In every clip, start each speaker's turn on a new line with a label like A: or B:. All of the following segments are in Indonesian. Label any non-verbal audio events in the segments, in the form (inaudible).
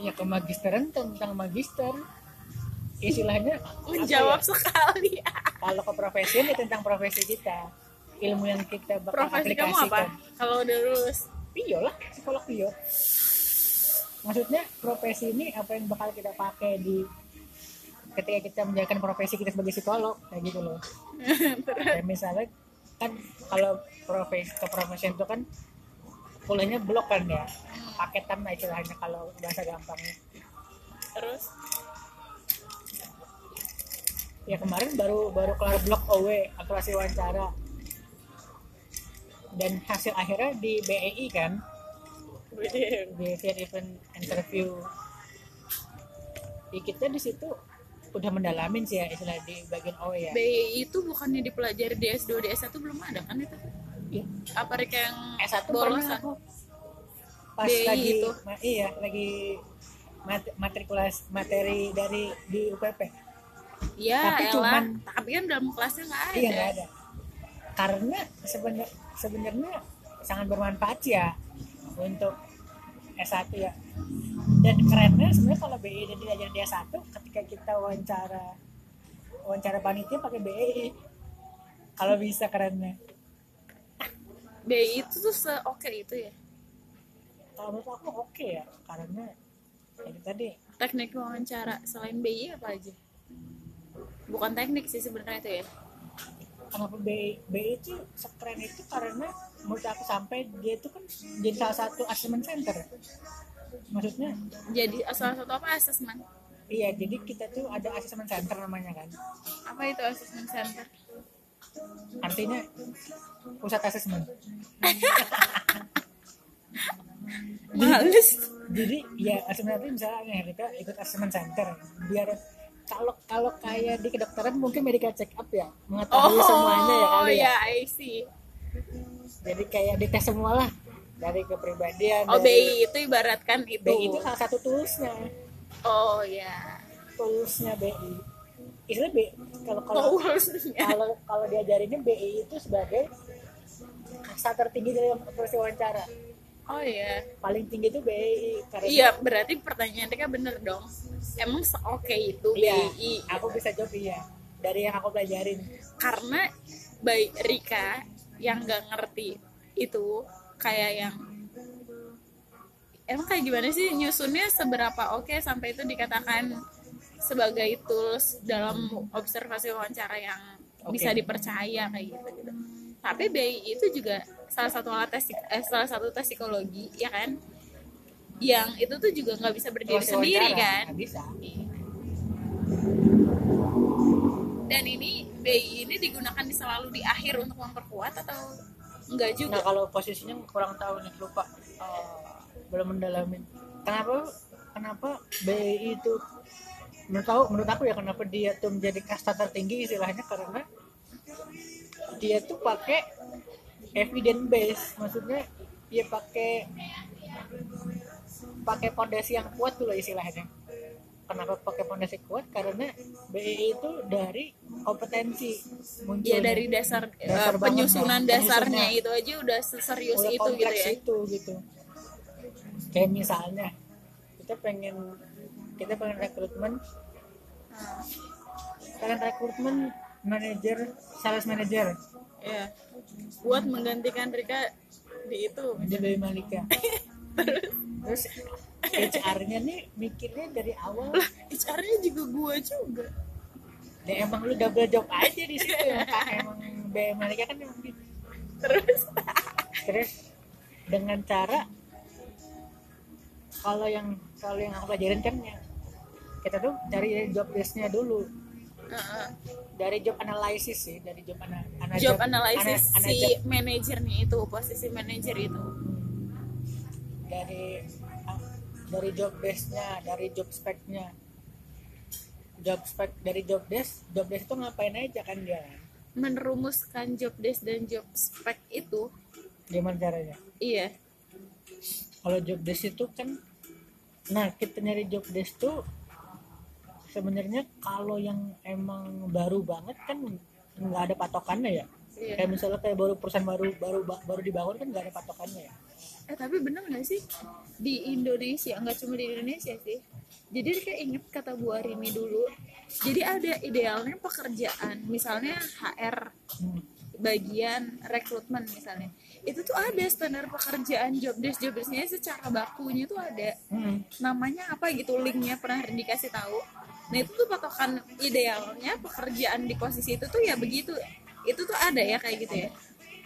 A: ya kemagisteran tentang magister. Istilahnya
B: menjawab
A: ya?
B: sekali.
A: Kalau ke profesi ini tentang profesi kita. Ilmu yang kita bakal
B: profesi kamu apa? Kalau udah lulus?
A: Pio lah psikolog Pio maksudnya profesi ini apa yang bakal kita pakai di ketika kita menjalankan profesi kita sebagai psikolog kayak gitu loh. (laughs) Kayak misalnya kan kalau profesi ke profesi itu kan kuliahnya blok kan ya. Paketan lah istilahnya kalau bahasa gampangnya.
B: Terus?
A: Ya kemarin baru baru kelar blok OW aktuasi wawancara. Dan hasil akhirnya di BEI kan? Field event interview. Ya kita di situ udah mendalamin sih ya istilah di bagian OW ya.
B: BI itu bukannya dipelajari di S2 di S1 belum ada kan itu
A: Iya.
B: apa Rika yang
A: S1
B: bolos
A: pernah aku. Pas lagi
B: itu.
A: ma- iya lagi mat- matrikulas materi dari di UPP
B: ya
A: Tapi
B: elah.
A: cuman-
B: tapi kan dalam kelasnya nggak ada.
A: Iya nggak ada. Karena sebenarnya sebenarnya sangat bermanfaat ya untuk S1 ya. Dan kerennya sebenarnya kalau BI dan diajar di S1 ketika kita wawancara wawancara panitia pakai BI kalau bisa kerennya
B: BI itu tuh seoke itu ya?
A: Kalau menurut aku oke ya karena itu tadi.
B: Teknik wawancara selain BI apa aja? Bukan teknik sih sebenarnya itu ya.
A: Kenapa BI BI itu sekeren itu karena menurut aku sampai dia itu kan jadi salah satu assessment center. Maksudnya?
B: Jadi salah satu apa? Asesmen
A: iya jadi kita tuh ada assessment center namanya kan.
B: Apa itu asesmen center
A: artinya pusat asesmen. (laughs)
B: Males.
A: jadi ya center misalnya kita ikut assessment center. Biar kalau kalau kayak di kedokteran mungkin medical check up ya. Mengetahui semuanya ya
B: oh
A: kali ya.
B: ya I see.
A: Jadi kayak dites semua lah. Dari kepribadian
B: oh
A: dari-
B: BI itu ibaratkan itu
A: BI itu. salah satu toolsnya.
B: Oh ya.
A: Toolsnya BI istilah BI kalau kalau
B: Toolsnya.
A: kalau kalau diajarinnya BI itu sebagai kasta tertinggi dalam proses wawancara.
B: Oh ya
A: paling tinggi itu BI karena
B: iya berarti pertanyaan Rika bener dong. Emang seoke itu
A: iya,
B: BI
A: aku bisa jawab iya dari yang aku pelajarin.
B: Karena baik Rika yang nggak ngerti itu kayak yang emang kayak gimana sih nyusunnya seberapa oke sampai itu dikatakan sebagai tools dalam observasi wawancara yang
A: Oke.
B: bisa dipercaya kayak gitu gitu tapi BI itu juga salah satu alat tes eh, salah satu tes psikologi ya kan? Yang itu tuh juga nggak bisa berdiri sendiri kan?
A: Bisa.
B: Dan ini BI ini digunakan di selalu di akhir untuk memperkuat atau enggak juga?
A: Nah kalau posisinya kurang tahu nih lupa. Eh, belum mendalamin kenapa kenapa BI itu menurut aku menurut aku ya kenapa dia tuh menjadi kasta tertinggi istilahnya karena dia tuh pakai evidence base. Maksudnya dia pakai pakai fondasi yang kuat dulu istilahnya. Kenapa pakai fondasi kuat? Karena BI itu dari kompetensi muncul
B: ya dari dasar, eh,
A: Dasar banget,
B: penyusunan dasarnya itu aja udah seserius
A: udah
B: itu gitu ya.
A: itu gitu. Kayak misalnya kita pengen kita pengen rekrutmen.
B: Hmm,
A: pengen rekrutmen manajer sales manager
B: ya buat menggantikan Rika di itu.
A: Di Bayi Malika. (laughs) Terus HR-nya nih mikirnya dari awal.
B: HR-nya juga gua juga.
A: Ya emang lu double job aja di situ ya (laughs) emang Bayi Malika kan emang gitu
B: terus?
A: Terus dengan cara kalau yang kalau yang aku pelajarin kan ya, kita tuh cari job desk-nya dulu.
B: Heeh.
A: dari job analysis sih dari job ana, ana-
B: job analysis
A: ana- ana
B: si
A: job-
B: manajernya itu posisi manajer itu.
A: Dari dari job desk-nya dari job spec-nya. Job spec dari job desk job desk itu ngapain aja kan dia?
B: Menerumuskan job desk dan job spec itu.
A: Gimana caranya?
B: Iya.
A: Kalau job desk itu kan nah kita nyari job desk tuh sebenarnya kalau yang emang baru banget kan nggak ada patokannya ya?
B: Iya.
A: Kayak misalnya kayak baru perusahaan baru baru baru dibangun kan nggak ada patokannya ya?
B: Eh tapi bener nggak sih? Di Indonesia nggak cuma di Indonesia sih. Jadi kayak inget kata Bu Arini dulu. Jadi ada idealnya pekerjaan misalnya HR
A: Hmm.
B: bagian rekrutmen misalnya. Itu tuh ada standar pekerjaan job desk job desknya secara bakunya tuh ada.
A: Hmm.
B: namanya apa gitu linknya pernah dikasih tahu nah itu tuh patokan idealnya pekerjaan di posisi itu tuh ya begitu. Itu tuh ada ya kayak gitu ya.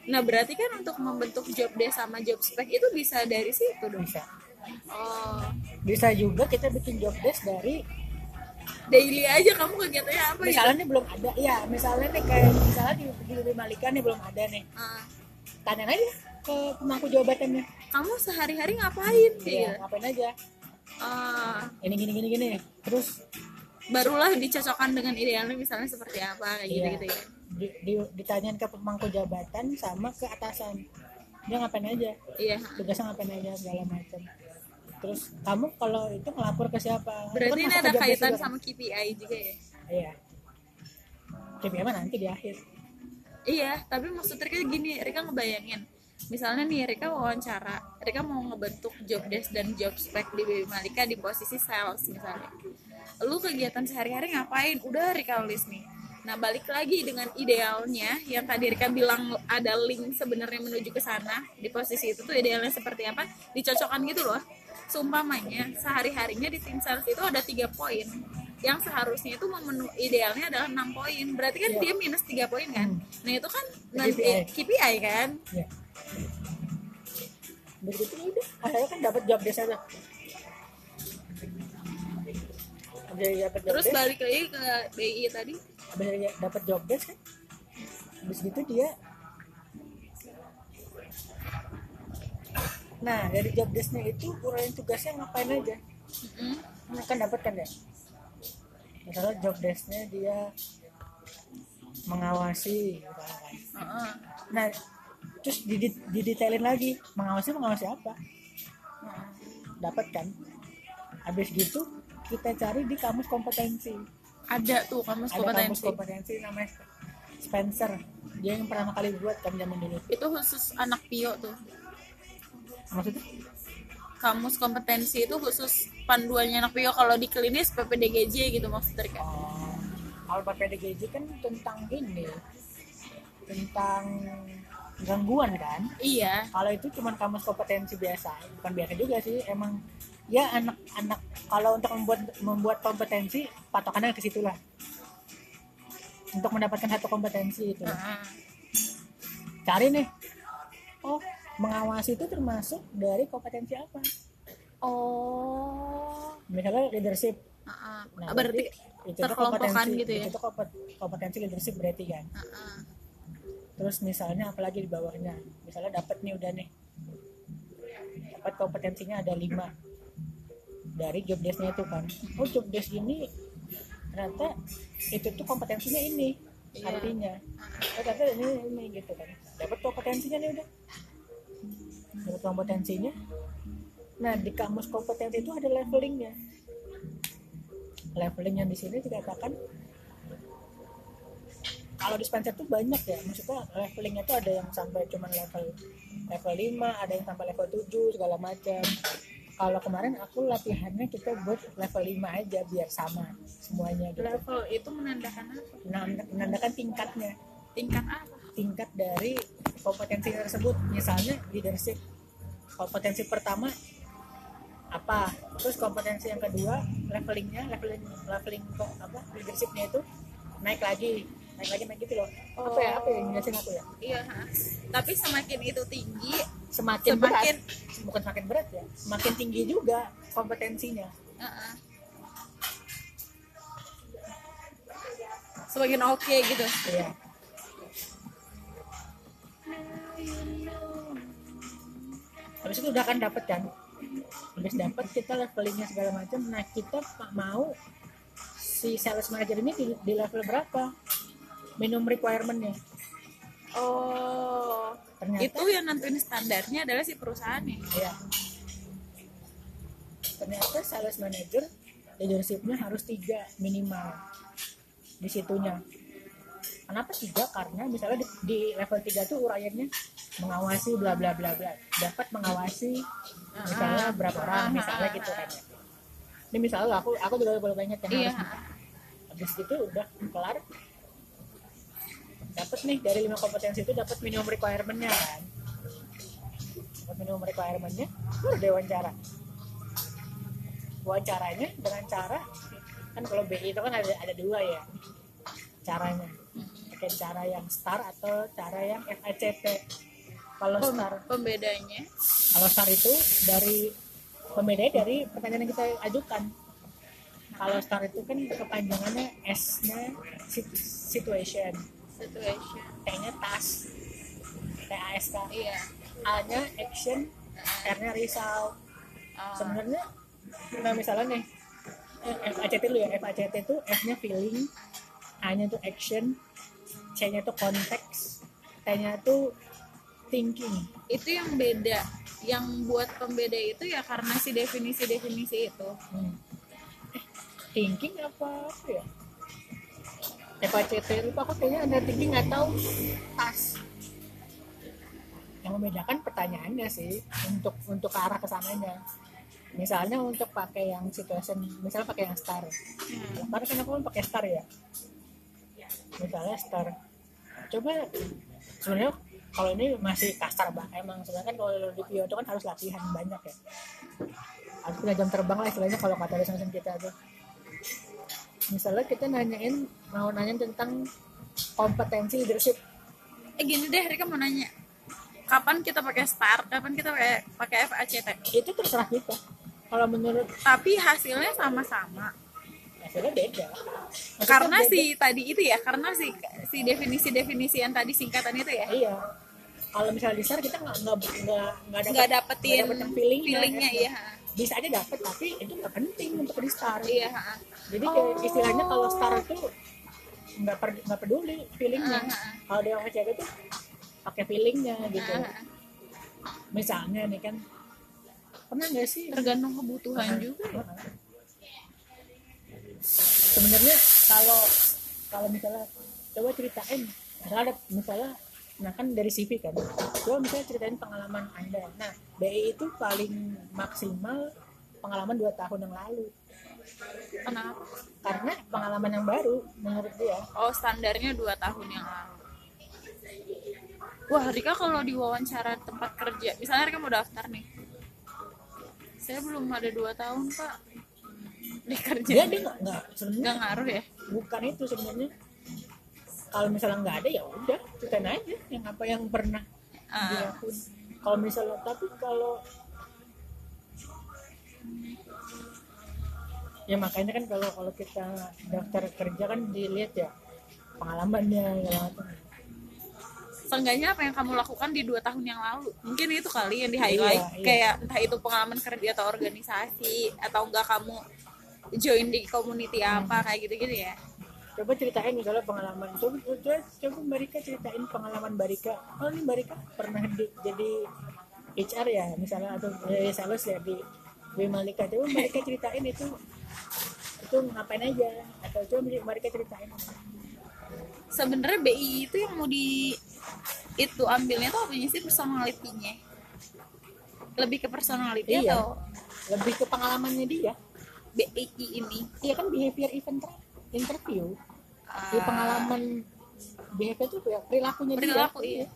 B: Nah berarti kan untuk membentuk job desk sama job spec itu bisa dari situ dong
A: bisa
B: oh.
A: Bisa juga kita bikin job desk dari
B: daily aja kamu kegiatannya apa ya?
A: misalnya nih belum ada. Ya misalnya nih kayak misalnya di di, di Malika nih belum ada nih.
B: Ah,
A: tanya aja ke pemangku jabatannya
B: kamu sehari-hari ngapain? Kayak
A: ya
B: gitu
A: ngapain aja.
B: Ah,
A: ini gini gini gini. Terus
B: barulah dicocokkan dengan idealnya misalnya seperti apa kayak gitu
A: Iya.
B: gitu ya.
A: Di, di, ditanyain ke pemangku jabatan sama ke atasan. Dia ngapain aja?
B: Iya.
A: Tugasnya ngapain aja segala macam. Terus kamu kalau itu ngelapor ke siapa?
B: Berarti ini ada kaitan
A: juga.
B: sama KPI juga ya?
A: Iya. KPI mah nanti di akhir.
B: Iya, tapi maksudnya kayak gini, Rika ngebayangin. Misalnya nih, Rika wawancara, Rika mau ngebentuk job desk dan job spec di Baby Malika di posisi sales misalnya. Lu kegiatan sehari-hari ngapain? Udah Rika list nih. Nah, balik lagi dengan idealnya yang tadi Rika bilang ada link sebenarnya menuju ke sana di posisi itu tuh idealnya seperti apa? Dicocokkan gitu loh. Seumpamanya sehari-harinya di tim sales itu ada tiga poin yang seharusnya itu memenuhi idealnya adalah enam poin berarti kan
A: Iya.
B: dia minus tiga poin kan nah itu kan nanti
A: KPI.
B: KPI kan
A: ya begitu udah akhirnya kan dapat job desk aja jadi dapat
B: terus
A: desk
B: balik lagi ke BI tadi
A: habis dari dapat job desk kan habis gitu dia nah dari job desknya itu uraian tugasnya ngapain aja
B: Mm-mm.
A: Nah, kan dapat kan ya misalnya job desknya dia mengawasi gitu kan.
B: Heeh.
A: nah terus didetailin lagi mengawasi mengawasi apa
B: Heeh.
A: dapat kan habis gitu kita cari di kamus kompetensi.
B: Ada tuh kamus
A: ada kamus
B: kompetensi.
A: kompetensi namanya Spencer. Dia yang pertama kali buat kan zaman dulu.
B: Itu khusus anak pio tuh.
A: Maksudnya?
B: Kamus kompetensi itu khusus panduannya anak pio. Kalau di klinis PPDGJ gitu maksudnya kan
A: oh, kalau PPDGJ kan tentang ini. Tentang gangguan kan?
B: Iya.
A: Kalau itu cuma kamus kompetensi biasa. Bukan biasa juga sih emang ya anak-anak kalau untuk membuat membuat kompetensi patokannya ke situ lah. Untuk mendapatkan satu kompetensi itu.
B: Heeh.
A: cari nih. Oh mengawasi itu termasuk dari kompetensi apa?
B: Oh.
A: Misalnya leadership.
B: Heeh.
A: nah
B: berarti
A: itu tuh
B: terkelompokan
A: kompetensi
B: gitu ya?
A: Itu kompetensi leadership berarti kan?
B: Heeh.
A: terus misalnya apalagi di bawahnya? Misalnya dapat nih udah nih. Dapat kompetensinya ada lima dari job desknya itu kan. Oh job desk ini ternyata itu tuh kompetensinya ini
B: Iya.
A: artinya. Oh ternyata ini ini gitu kan. Dapat kompetensinya nih udah. Dapat kompetensinya. Nah di kamus kompetensi itu ada levelingnya. Leveling yang di sini dikatakan kalau di Spencer tuh banyak ya. Maksudnya levelingnya tuh ada yang sampai cuman level level 5 ada yang sampai level 7 segala macam kalau kemarin aku latihannya kita buat level 5 aja biar sama semuanya gitu.
B: Level itu menandakan apa?
A: Menand- menandakan tingkatnya.
B: Tingkat apa?
A: Tingkat dari kompetensi tersebut. Misalnya leadership. Kompetensi pertama apa? Terus kompetensi yang kedua levelingnya leveling leveling kok apa? Leadershipnya itu naik lagi. Naik lagi naik gitu loh. Apa ya? Apa ya jelasin aku ya?
B: Iya ha. tapi semakin itu tinggi
A: semakin,
B: Semakin-
A: berat bukan semakin berat ya semakin tinggi juga kompetensinya.
B: Heeh. semakin oke gitu.
A: Iya. Habis itu udah kan dapat kan? Habis dapat kita levelingnya segala macam. Nah kita mau si sales manager ini di, di level berapa? Minimum requirementnya.
B: Oh
A: ternyata
B: itu yang nentuin standarnya adalah si perusahaannya
A: ya. Ternyata sales manager leadershipnya harus tiga minimal di situnya. Kenapa tiga? Karena misalnya di, di level 3 tuh uraiannya mengawasi bla bla bla bla. Dapat mengawasi misalnya berapa orang misalnya gitu kan. Ya ini misalnya aku aku juga boleh banyak yang
B: Iya.
A: harus habis itu udah kelar nih dari lima kompetensi itu dapat minimum requirementnya kan? Dapat minimum requirementnya baru deh wawancara. Wawancaranya dengan cara kan kalau BI itu kan ada ada dua ya caranya. Pakai cara yang star atau cara yang FACT kalau
B: Pem-
A: star
B: pembedanya?
A: Kalau star itu dari pembedanya dari pertanyaan yang kita ajukan. Kalau star itu kan kepanjangannya S nya sit- situation
B: situation.
A: T nya task T A
B: iya.
A: A nya action R nya result.
B: Ah,
A: sebenarnya nah misalnya nih FACT dulu ya. FACT itu F nya feeling A nya itu action C nya itu konteks T nya itu thinking.
B: Itu yang beda. Yang buat pembeda itu ya karena si definisi-definisi itu.
A: Hmm. Eh, thinking apa apa ya? FACT lupa aku kayaknya ada thinking atau tas. Yang membedakan pertanyaannya sih untuk untuk ke arah ke sananya. Misalnya untuk pakai yang situation, misalnya pakai yang star.
B: Hmm.
A: Karena kan aku kan pakai star ya. Misalnya star. Coba sebenarnya kalau ini masih kasar bang, emang sebenarnya kan kalau di Pio itu kan harus latihan banyak ya harus punya jam terbang lah istilahnya kalau kata dosen kita tuh misalnya kita nanyain mau nanya tentang kompetensi leadership.
B: Eh gini deh Rika mau nanya. Kapan kita pakai star? Kapan kita pakai pakai FACT
A: itu terserah kita. Kalau menurut
B: tapi hasilnya sama-sama.
A: Hasilnya beda. Maksudnya
B: karena
A: beda.
B: si tadi itu ya karena si si definisi-definisi yang tadi singkatan itu ya.
A: Iya. Kalau misalnya di SAR kita nggak nggak nggak nggak
B: nggak
A: dapet
B: dapetin
A: nggak dapetin feelingnya,
B: feelingnya
A: ya.
B: iya
A: bisa aja dapet tapi itu nggak penting untuk di STAR.
B: Iya
A: jadi kayak istilahnya kalau STAR itu nggak per, nggak peduli feelingnya. Kalau dia mau cewek tuh pakai feelingnya gitu.
B: Ah,
A: misalnya nih kan pernah nggak sih?
B: Tergantung kebutuhan juga. Ya.
A: sebenarnya kalau kalau misalnya coba ceritain misalnya ada misalnya nah kan dari CV kan. Coba misalnya ceritain pengalaman anda. Nah BI itu paling maksimal pengalaman dua tahun yang lalu.
B: Kenapa?
A: Karena pengalaman yang baru menurut dia.
B: Oh standarnya dua tahun yang lalu. Wah Rika kalau diwawancara tempat kerja misalnya Rika mau daftar nih. Saya belum ada dua tahun pak di kerja.
A: Dia dia sebenarnya
B: nggak ngaruh ya?
A: bukan itu sebenarnya kalau misalnya nggak ada ya udah ceritain aja yang apa yang pernah
B: Ah.
A: dilakuin. Kalau misalnya tapi kalau ya makanya kan kalau kalau kita daftar kerja kan dilihat ya pengalamannya ya
B: Seenggaknya apa yang kamu lakukan di dua tahun yang lalu? Mungkin itu kali yang di highlight.
A: Iya, iya.
B: kayak entah itu pengalaman kerja atau organisasi atau enggak kamu join di community apa kayak gitu-gitu ya
A: coba ceritain misalnya pengalaman. Coba coba, coba Barika ceritain pengalaman Barika oh ini Barika pernah di, jadi HR ya misalnya atau eh, sales ya di Wimalika coba Barika ceritain itu itu ngapain aja? Atau coba Barika ceritain.
B: Sebenarnya BI itu yang mau di itu ambilnya tuh apa sih? Personality-nya. Lebih ke personality
A: Iya.
B: atau?
A: Lebih ke pengalamannya dia.
B: BI ini.
A: Iya kan behavior event tra- interview di
B: Ah,
A: pengalaman behavior itu ya perilakunya
B: perilaku
A: dia
B: iya.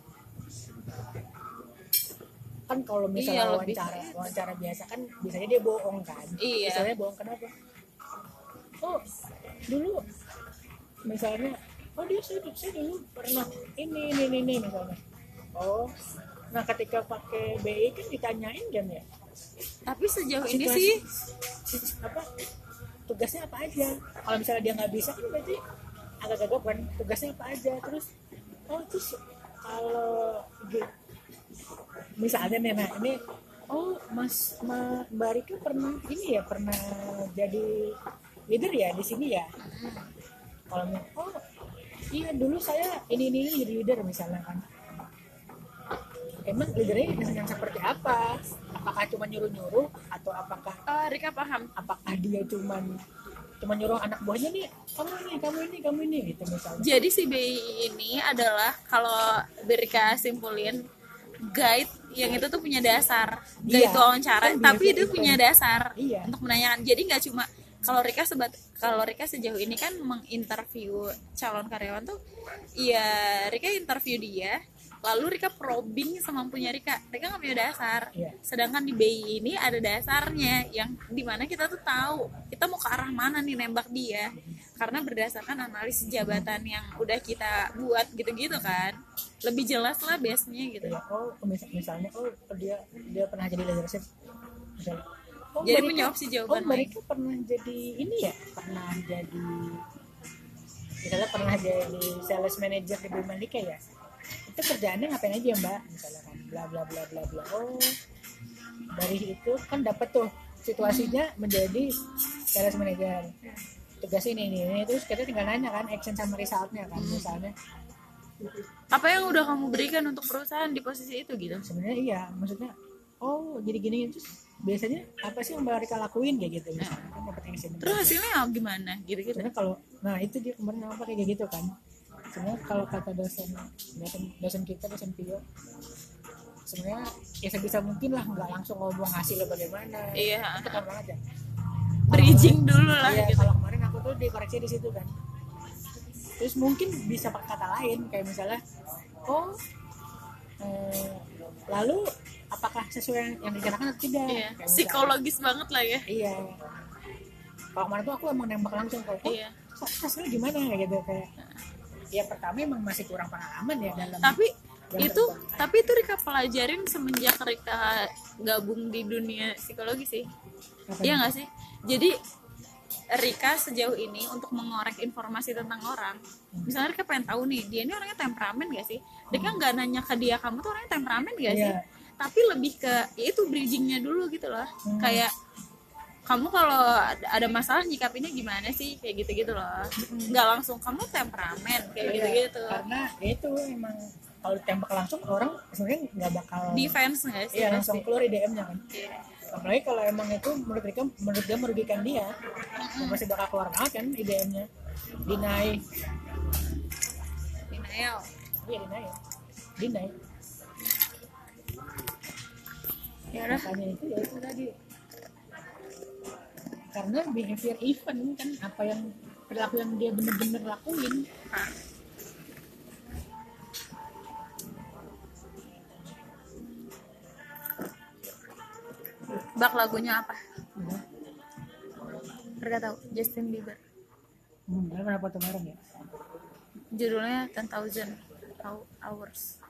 A: Kan kalau
B: Iya,
A: misalnya
B: lebih.
A: wawancara
B: ke-
A: wawancara biasa kan biasanya dia bohong kan?
B: Iya.
A: misalnya bohong kenapa? Oh dulu misalnya oh dia saya, saya dulu pernah ini ini ini, ini misalnya. Oh nah ketika pakai BI kan ditanyain kan ya?
B: Tapi sejauh ini
A: Situasi-
B: sih.
A: si- apa tugasnya apa aja? Kalau misalnya dia nggak bisa kan berarti agak gagap kan tugasnya apa aja? Terus oh terus kalau gi- misalnya nih nah ini oh mas Ma, Mbak Rika pernah ini ya pernah jadi leader ya di sini ya? Kalau oh iya dulu saya ini ini, ini jadi leader misalnya kan. Emang leadernya yang seperti apa apakah cuma nyuruh nyuruh atau apakah
B: eh, Rika paham.
A: apakah dia cuman cuma nyuruh anak buahnya nih kamu ini kamu ini kamu ini gitu misalnya.
B: Jadi si BI ini adalah kalau Rika simpulin guide yang itu tuh punya dasar. Guide
A: Iya,
B: wawancara.
A: Kan
B: tapi itu
A: itu.
B: punya dasar
A: Iya.
B: untuk menanyakan. Jadi nggak cuma kalau Rika sebat kalau Rika sejauh ini kan menginterview calon karyawan tuh ya Rika interview dia lalu Rika probing semampunya Rika. Rika nggak punya dasar.
A: Iya.
B: sedangkan di BI ini ada dasarnya yang di mana kita tuh tahu kita mau ke arah mana nih nembak dia. Karena berdasarkan analisis jabatan yang udah kita buat gitu-gitu kan. Lebih jelas lah base-nya gitu.
A: Ya oh mis- misalnya oh dia dia pernah jadi leadership misalnya. Oh,
B: Jadi
A: mereka-
B: punya opsi jawaban
A: oh
B: lain.
A: mereka pernah jadi ini ya? Pernah jadi misalnya pernah jadi sales manager di Bumandika ya itu kerjaannya ngapain aja mbak? Misalnya kan bla bla bla bla bla. Oh dari itu kan dapat tuh situasinya menjadi sales manager. Tugas ini ini, ini. Terus kita tinggal nanya kan action sama resultnya kan misalnya.
B: Apa yang udah kamu berikan untuk perusahaan di posisi itu gitu?
A: Sebenarnya iya maksudnya oh jadi gini terus biasanya apa sih yang mereka lakuin kayak gitu misalnya. Kan dapat action
B: terus hasilnya gimana gitu gitu
A: kalau nah itu dia kemarin apa kayak gitu kan sebenarnya kalau kata dosen dosen, dosen kita dosen Pio sebenarnya ya sebisa mungkin lah nggak langsung ngomong hasilnya bagaimana.
B: Iya.
A: itu kan banget ya
B: bridging dulu lah
A: Iya,
B: gitu.
A: kalau kemarin aku tuh dikoreksi di situ kan. Terus mungkin bisa pakai kata lain kayak misalnya oh eh, lalu apakah sesuai yang, yang direncanakan atau tidak?
B: Iya.
A: Kayak misalnya,
B: psikologis banget lah ya.
A: Iya. Kalau kemarin tuh aku emang nembak langsung kok oh,
B: Iya.
A: hasilnya gimana? Kayak gitu kayak ya pertama emang masih kurang pengalaman ya dalam
B: tapi
A: dalam
B: itu
A: terbang.
B: tapi itu Rika pelajarin semenjak Rika gabung di dunia psikologi sih.
A: Apa
B: iya nggak sih? Jadi Rika sejauh ini untuk mengorek informasi tentang orang misalnya Rika pengen tahu nih dia ini orangnya temperamen gak sih? Rika nggak nanya ke dia kamu tuh orangnya temperamen gak sih?
A: Iya.
B: tapi lebih ke ya itu bridgingnya dulu gitu loh.
A: Hmm.
B: kayak kamu kalau ada masalah nyikapinnya gimana sih? Kayak gitu gitu loh nggak langsung kamu temperamen kayak
A: Iya,
B: gitu gitu
A: karena ya itu emang kalau ditembak langsung orang sebenarnya nggak bakal
B: defense nggak sih?
A: Iya langsung keluar IDM-nya kan.
B: Iya.
A: apalagi kalau emang itu menurut mereka menurut dia merugikan dia. Ya masih bakal keluar banget kan IDM-nya. Deny.
B: Denial.
A: Iya deny. Deny.
B: Ya udah.
A: Makanya itu ya itu tadi karena behavior event kan apa yang perilaku yang dia bener-bener lakuin.
B: Bak lagunya apa?
A: Ya.
B: Mereka tahu Justin Bieber.
A: Hmm, foto bareng ya?
B: Judulnya 10,000 Hours